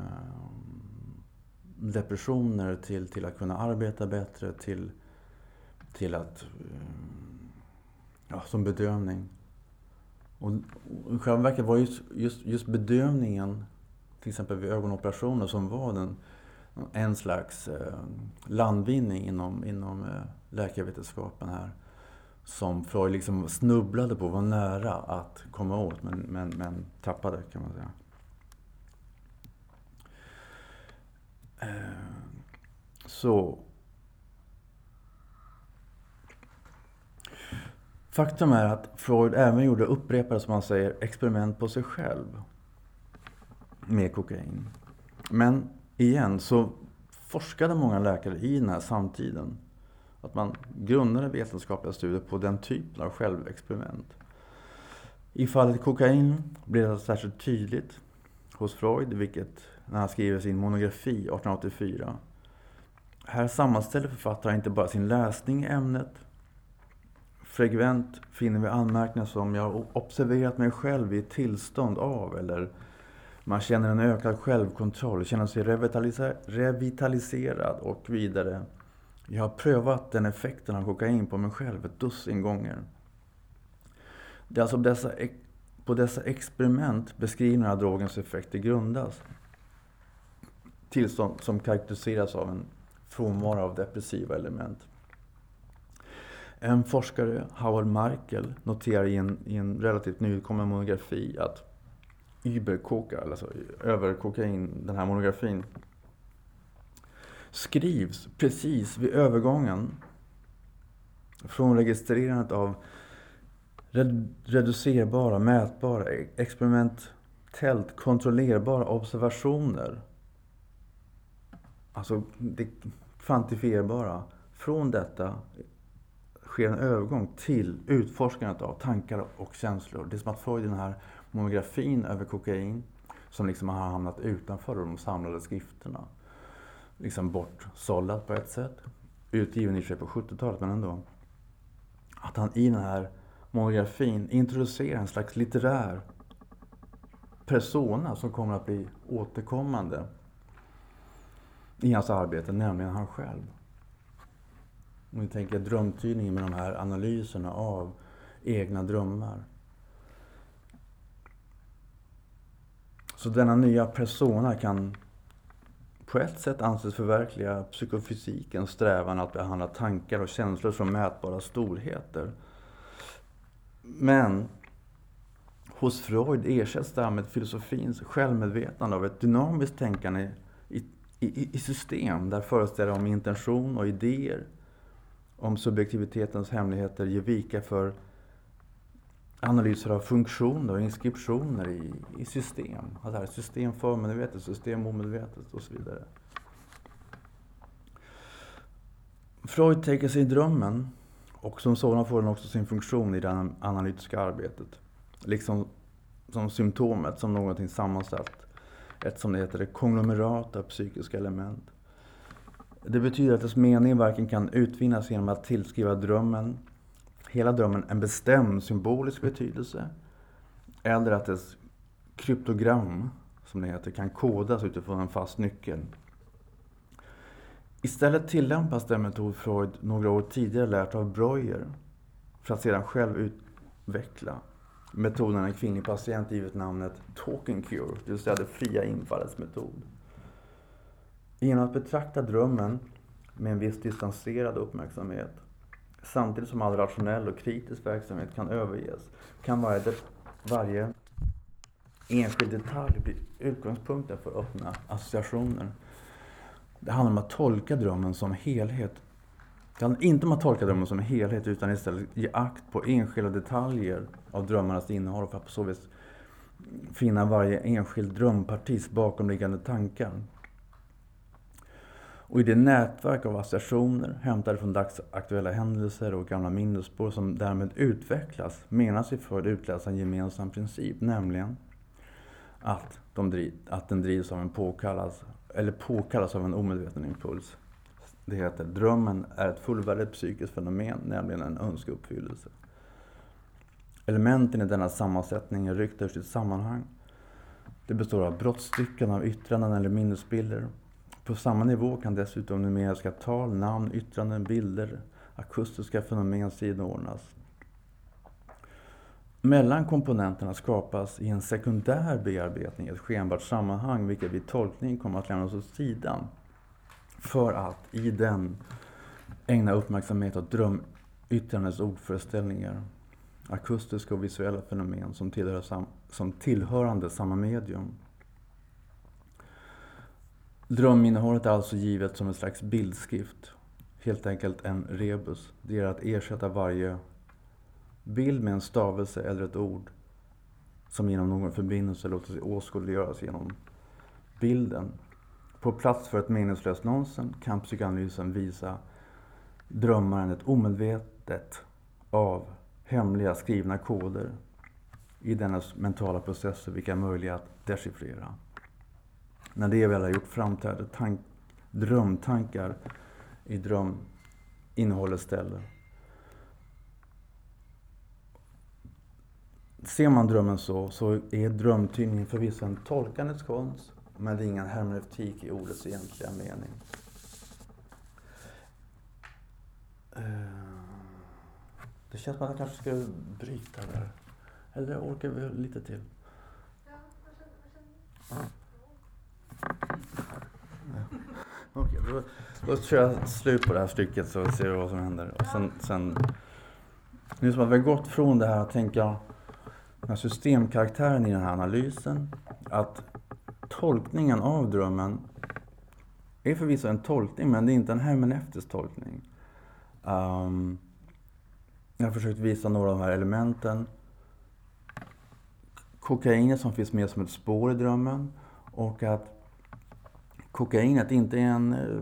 depressioner till, till att kunna arbeta bättre, till, till att... Eh, ja, som bedövning. Och, i själva verket var just, just, just bedövningen, till exempel vid ögonoperationer, som var den, en slags eh, landvinning inom, inom eh, läkarvetenskapen här som Freud liksom snubblade på, var nära att komma åt men, men, men tappade kan man säga. Eh, så Faktum är att Freud även gjorde upprepade, som man säger, experiment på sig själv med kokain. Men igen så forskade många läkare i den här samtiden att man grundade vetenskapliga studier på den typen av självexperiment. I fallet kokain blev det särskilt tydligt hos Freud, vilket när han skriver sin monografi 1884. Här sammanställer författaren inte bara sin läsning i ämnet. Frekvent finner vi anmärkningar som jag har observerat mig själv i ett tillstånd av eller man känner en ökad självkontroll, känner sig revitaliserad och vidare. Jag har prövat den effekten av kokain på mig själv ett dussin gånger. Det är alltså dessa, på dessa experiment beskrivningar av drogens effekter grundas. Tillstånd som karaktäriseras av en frånvaro av depressiva element. En forskare, Howard Markel, noterar i en, i en relativt nyutkommen monografi att Überkoka, alltså överkokain, den här monografin, skrivs precis vid övergången från registrerandet av reducerbara, mätbara, e-, experimentellt kontrollerbara observationer. Alltså, det kvantifierbara. Från detta sker en övergång till utforskandet av tankar och känslor. Det är som att Freud i den här monografin över kokain, som liksom har hamnat utanför de samlade skrifterna, liksom bortsållat på ett sätt, utgiven i och för sig på 70-talet, men ändå. Att han i den här monografin introducerar en slags litterär persona som kommer att bli återkommande i hans arbete, nämligen han själv. Om vi tänker drömtydningen med de här analyserna av egna drömmar. Så denna nya persona kan på ett sätt anses förverkliga psykofysikens strävan att behandla tankar och känslor som mätbara storheter. Men hos Freud ersätts därmed filosofins självmedvetande av ett dynamiskt tänkande i, i, i system där föreställningar om intention och idéer om subjektivitetens hemligheter ger vika för analyser av funktioner och inskriptioner i, i system. Att det här är system förmedvetet, system omedvetet och så vidare. Freud tänker sig drömmen och som sådan får den också sin funktion i det analytiska arbetet. Liksom som symptomet, som någonting sammansatt. Ett som det heter, ett konglomerat av psykiska element. Det betyder att dess mening varken kan utvinnas genom att tillskriva drömmen, hela drömmen, en bestämd symbolisk betydelse. Eller att dess kryptogram, som det heter, kan kodas utifrån en fast nyckel. Istället tillämpas den metod Freud några år tidigare lärt av Breuer för att sedan själv utveckla metoden en kvinnlig patient givet namnet talking cure, det vill säga det fria infallets metod. Genom att betrakta drömmen med en viss distanserad uppmärksamhet samtidigt som all rationell och kritisk verksamhet kan överges kan varje, varje enskild detalj bli utgångspunkten för öppna associationer. Det handlar om att tolka drömmen som helhet. Det handlar inte om att tolka drömmen som helhet utan istället ge akt på enskilda detaljer av drömmarnas innehåll för att på så vis finna varje enskild drömpartis bakomliggande tankar. Och i det nätverk av associationer hämtade från dagsaktuella händelser och gamla minnesspår som därmed utvecklas menas sig för att utläsa en gemensam princip, nämligen att, de driv, att den drivs av en påkallas, eller påkallas av en omedveten impuls. Det heter drömmen är ett fullvärdigt psykiskt fenomen, nämligen en önskeuppfyllelse. Elementen i denna sammansättning är ryckta ur sitt sammanhang. Det består av brottstycken av yttranden eller minnesbilder på samma nivå kan dessutom numeriska tal, namn, yttranden, bilder, akustiska fenomen sidoordnas. Mellan komponenterna skapas i en sekundär bearbetning ett skenbart sammanhang vilket vid tolkning kommer att lämnas åt sidan. För att i den ägna uppmärksamhet åt drömyttrandets ordföreställningar, akustiska och visuella fenomen som, tillhör sam, som tillhörande samma medium. Dröminnehållet är alltså givet som en slags bildskrift. Helt enkelt en rebus. Det är att ersätta varje bild med en stavelse eller ett ord som genom någon förbindelse låter sig åskådliggöras genom bilden. På plats för ett meningslöst nonsens kan psykoanalysen visa drömmaren ett omedvetet av hemliga skrivna koder i dennes mentala processer vilka är möjliga att dechiffrera. När det väl har gjort framträder tank, drömtankar i dröminnehållets ställe. Ser man drömmen så, så är drömtydningen förvisso en tolkandets konst, men det är ingen hermeneutik i ordets egentliga mening. Eh, det känns som att jag kanske ska bryta där. Eller orkar vi lite till? Ja, vad känner du? Okej, då, då kör jag slut på det här stycket så ser vi vad som händer. Och sen, sen, det är som att vi har gått från det här att tänka den här systemkaraktären i den här analysen. Att tolkningen av drömmen är förvisso en tolkning, men det är inte en hermeneutisk tolkning. Um, jag har försökt visa några av de här elementen. Kokainet som finns med som ett spår i drömmen och att kokainet inte är en, eh,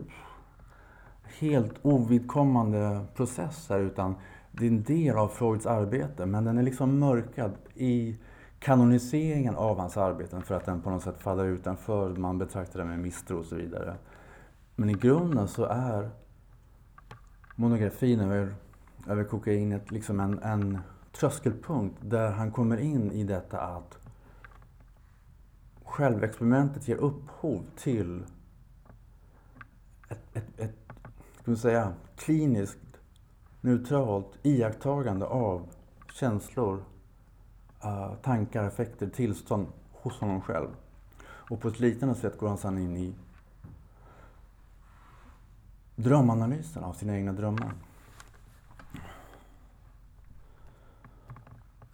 helt ovidkommande process här utan det är en del av Freuds arbete men den är liksom mörkad i kanoniseringen av hans arbeten för att den på något sätt faller utanför, man betraktar den med misstro och så vidare. Men i grunden så är monografin över, över kokainet liksom en, en tröskelpunkt där han kommer in i detta att självexperimentet ger upphov till ett, ett, ett ska säga, kliniskt neutralt iakttagande av känslor, uh, tankar, effekter, tillstånd hos honom själv. Och på ett liknande sätt går han sedan in i drömanalysen av sina egna drömmar.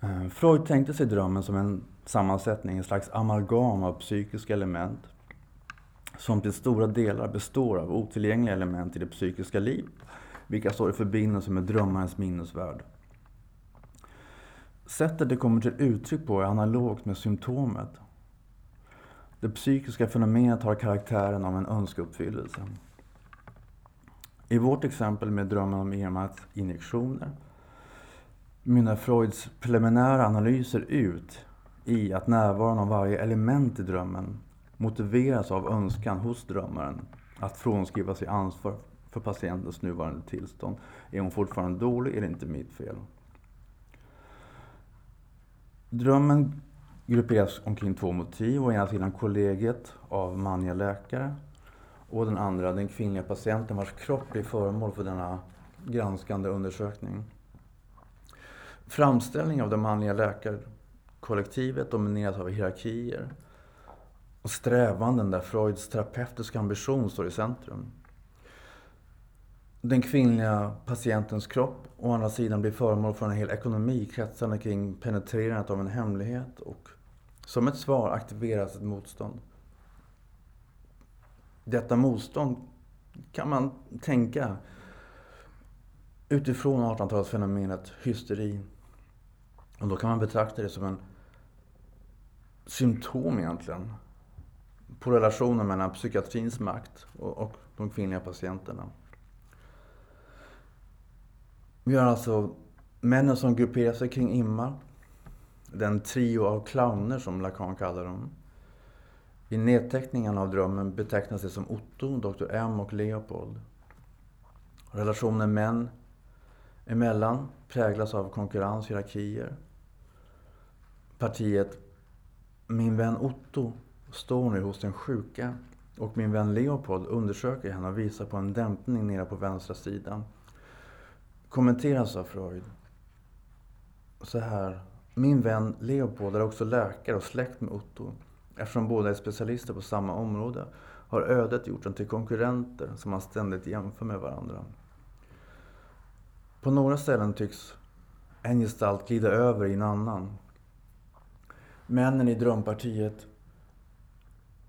Eh, Freud tänkte sig drömmen som en sammansättning, en slags amalgam av psykiska element som till stora delar består av otillgängliga element i det psykiska livet, vilka står i förbindelse med drömmarens minnesvärld. Sättet det kommer till uttryck på är analogt med symptomet. Det psykiska fenomenet har karaktären av en önskeuppfyllelse. I vårt exempel med drömmen om EMAs injektioner mynnar Freuds preliminära analyser ut i att närvaron av varje element i drömmen motiveras av önskan hos drömmaren att frånskriva sig ansvar för patientens nuvarande tillstånd. Är hon fortfarande dålig är det inte mitt fel. Drömmen grupperas omkring två motiv. Å ena sidan kollegiet av manliga läkare och den andra den kvinnliga patienten vars kropp blir föremål för denna granskande undersökning. Framställning av det manliga läkarkollektivet domineras av hierarkier och strävanden där Freuds terapeutiska ambition står i centrum. Den kvinnliga patientens kropp å andra sidan blir föremål för en hel ekonomi kretsande kring penetrerandet av en hemlighet och som ett svar aktiveras ett motstånd. Detta motstånd kan man tänka utifrån 1800-talsfenomenet hysteri. Och då kan man betrakta det som en symptom egentligen på relationen mellan psykiatrins makt och, och de kvinnliga patienterna. Vi har alltså männen som grupperar sig kring Imma. Den trio av clowner som Lacan kallar dem. I nedteckningen av drömmen betecknas det som Otto, Dr. M och Leopold. Relationen män emellan präglas av konkurrens, hierarkier. Partiet Min vän Otto står nu hos den sjuka och min vän Leopold undersöker henne och visar på en dämpning nere på vänstra sidan. Kommenteras av Freud så här. Min vän Leopold är också läkare och släkt med Otto. Eftersom båda är specialister på samma område har ödet gjort dem till konkurrenter som man ständigt jämför med varandra. På några ställen tycks en gestalt glida över i en annan. Männen i drömpartiet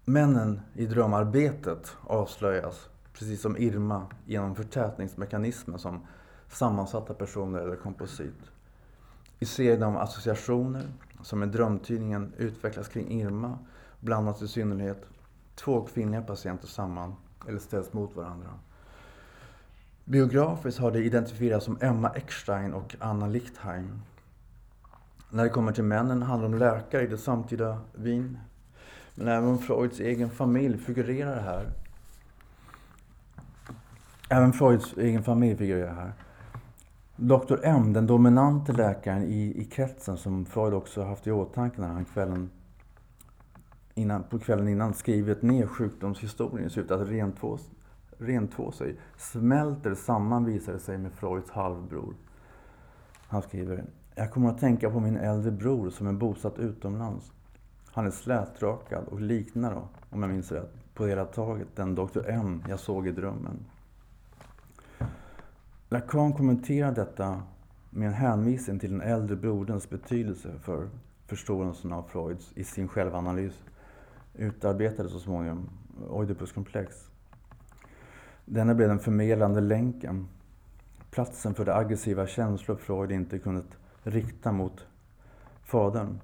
Männen i drömarbetet avslöjas, precis som Irma, genom förtätningsmekanismer som sammansatta personer eller komposit. I serien om associationer, som i drömtydningen utvecklas kring Irma, blandas i synnerhet två kvinnliga patienter samman eller ställs mot varandra. Biografiskt har det identifierats som Emma Eckstein och Anna Lichtheim. När det kommer till männen handlar det om läkare i det samtida Wien, men även Freuds egen familj figurerar här. Även Freuds egen familj figurerar här. Dr M, den dominante läkaren i, i kretsen som Freud också haft i åtanke när han kvällen innan, på kvällen innan skrivit ner sjukdomshistorien i syfte att rentvå, rentvå sig, smälter samman visar det sig med Freuds halvbror. Han skriver, jag kommer att tänka på min äldre bror som är bosatt utomlands. Han är slätrakad och liknar då, om jag minns rätt, på hela taget den Dr. M jag såg i drömmen. Lacan kommenterar detta med en hänvisning till den äldre broderns betydelse för förståelsen av Freuds i sin självanalys utarbetade så småningom Oidipuskomplex. Denna blev den förmedlande länken, platsen för de aggressiva känslor Freud inte kunnat rikta mot fadern.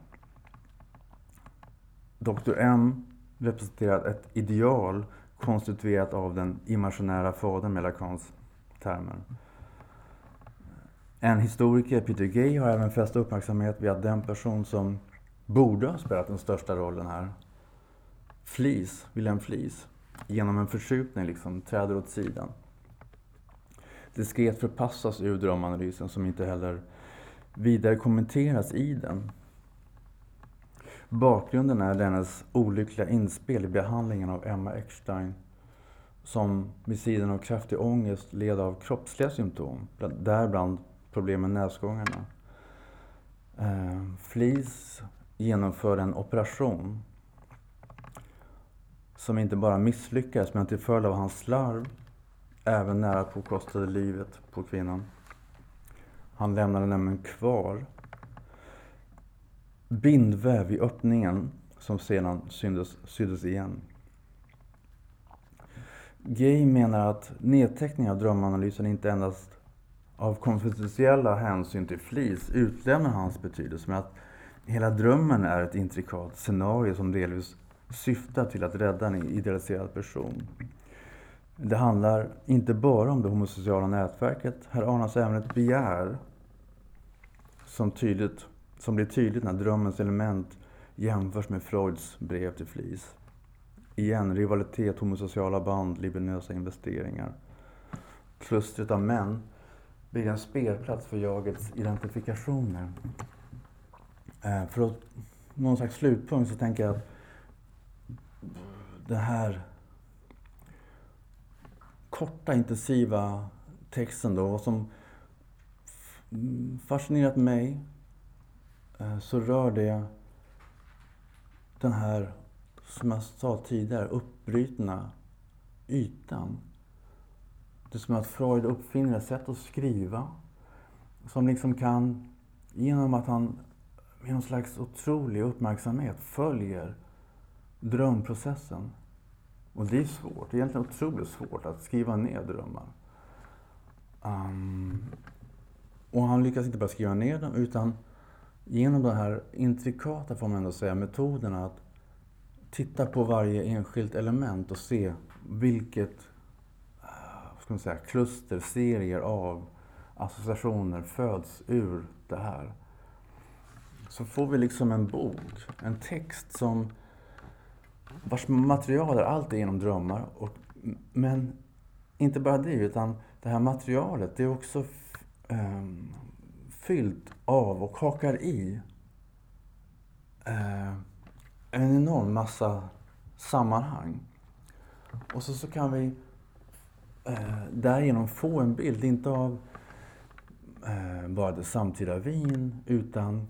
Dr M representerar ett ideal konstituerat av den imaginära fadern med Lacans termer. En historiker, Peter Gay, har även fäst uppmärksamhet vid att den person som borde ha spelat den största rollen här, Flis, William Flis, genom en förskjutning liksom träder åt sidan. Diskret förpassas ur drömanalysen som inte heller vidare kommenteras i den. Bakgrunden är dennes olyckliga inspel i behandlingen av Emma Eckstein som vid sidan av kraftig ångest led av kroppsliga symptom, däribland problem med näsgångarna. Eh, Flis genomförde en operation som inte bara misslyckades men till följd av hans slarv även nära påkostade livet på kvinnan. Han lämnade nämligen kvar bindväv i öppningen som sedan syndes, syddes igen. Gay menar att nedteckning av drömanalysen inte endast av konfidentiella hänsyn till Flis utlämnar hans betydelse, men att hela drömmen är ett intrikat scenario som delvis syftar till att rädda en idealiserad person. Det handlar inte bara om det homosociala nätverket. Här anas även ett begär som, tydligt, som blir tydligt när drömmens element jämförs med Freuds brev till Flis. Igen, rivalitet, homosociala band, libidinösa investeringar. Klustret av män blir en spelplats för jagets identifikationer. Eh, för att någon slags slutpunkt så tänker jag att den här korta intensiva texten då, vad som fascinerat mig Eh, så rör det den här, som jag sa tidigare, uppbrutna ytan. Det är som att Freud uppfinner ett sätt att skriva som liksom kan, genom att han med någon slags otrolig uppmärksamhet följer drömprocessen. Och det är svårt, det är egentligen otroligt svårt att skriva ner drömmar. Um, och han lyckas inte bara skriva ner dem utan genom de här intrikata, får man ändå säga, metoderna att titta på varje enskilt element och se vilket ah, ska man säga, kluster, serier av associationer föds ur det här. Så får vi liksom en bok, en text som vars material är allt genom drömmar. Och, men inte bara det, utan det här materialet det är också um, fyllt av och hakar i eh, en enorm massa sammanhang. Och så, så kan vi eh, därigenom få en bild, inte av eh, bara det samtida vin, utan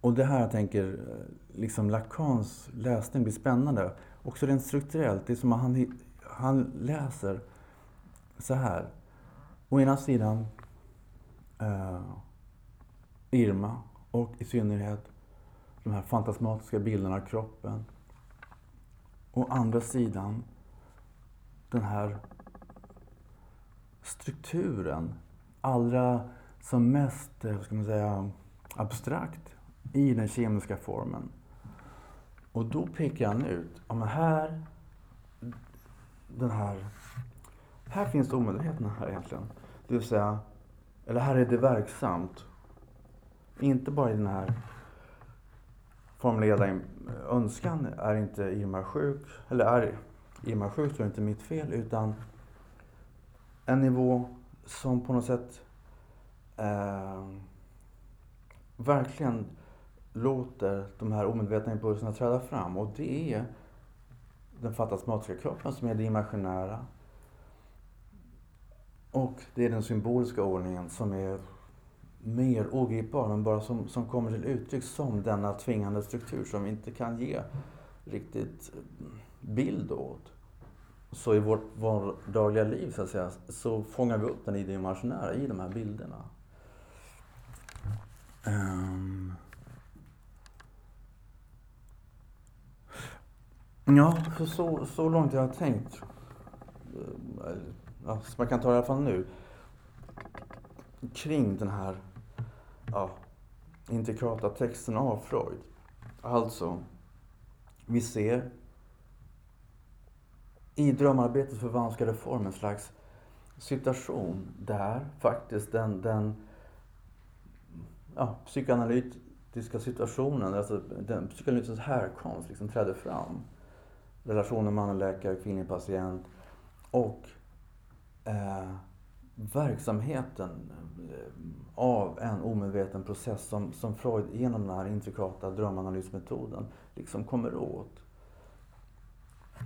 och det här jag tänker, eh, liksom Lacans läsning blir spännande. Också rent strukturellt. Det är som att han, han läser så här. Å ena sidan eh, Irma och i synnerhet de här fantasmatiska bilderna av kroppen. Å andra sidan den här strukturen. Allra som mest, eh, vad ska man säga, abstrakt i den kemiska formen. Och då pekar han ut, ja men här, den här, här finns omedvetenheten här egentligen. Det vill säga, eller här är det verksamt. Inte bara i den här formulerade önskan, är inte Irma sjuk, eller är Irma sjuk så är det inte mitt fel, utan en nivå som på något sätt eh, verkligen låter de här omedvetna impulserna träda fram. Och det är den fantasmatiska kroppen som är det imaginära. Och det är den symboliska ordningen som är mer ogripbar, men bara som, som kommer till uttryck som denna tvingande struktur som vi inte kan ge riktigt bild åt. Så i vårt vardagliga liv, så att säga, så fångar vi upp den i det imaginära, i de här bilderna. Um... Ja, så, så, så långt jag har tänkt. Ehm, Ja, som man kan ta i alla fall nu. Kring den här ja, intrikata texten av Freud. Alltså, vi ser i drömarbetet förvanskade form en slags situation där faktiskt den, den ja, psykoanalytiska situationen, alltså den psykoanalytiska härkomst liksom trädde fram. Relationen man-läkare, kvinnlig patient och eh, verksamheten eh, av en omedveten process som, som Freud genom den här intrikata drömanalysmetoden liksom kommer åt.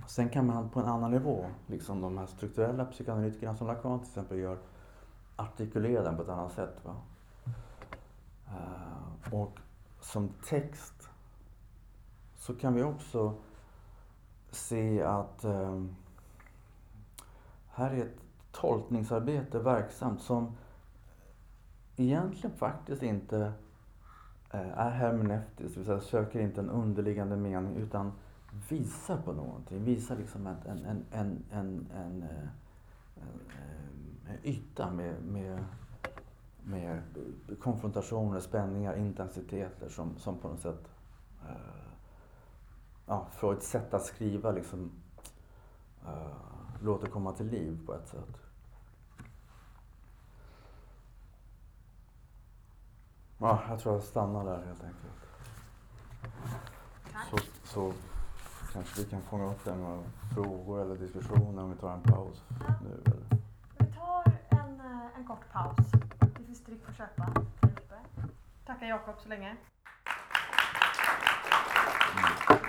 Sen kan man på en annan nivå, liksom de här strukturella psykoanalytikerna som Lacan till exempel gör, artikulera den på ett annat sätt. Va? Eh, och som text så kan vi också se att eh, här är ett tolkningsarbete verksamt som egentligen faktiskt inte eh, är hermeneutiskt, det vill säga söker inte en underliggande mening utan visar på någonting. Visar liksom en, en, en, en, en, en, en, en yta med, med, med konfrontationer, spänningar, intensiteter som, som på något sätt ja, Freuds sätt att skriva liksom uh, låter komma till liv på ett sätt. Ja, jag tror jag stannar där helt enkelt. Så, så kanske vi kan fånga upp det med frågor eller diskussioner om vi tar en paus ja. nu. Eller? Vi tar en, eh, en kort paus. Det finns dryck att köpa Tackar Jakob så länge. Mm.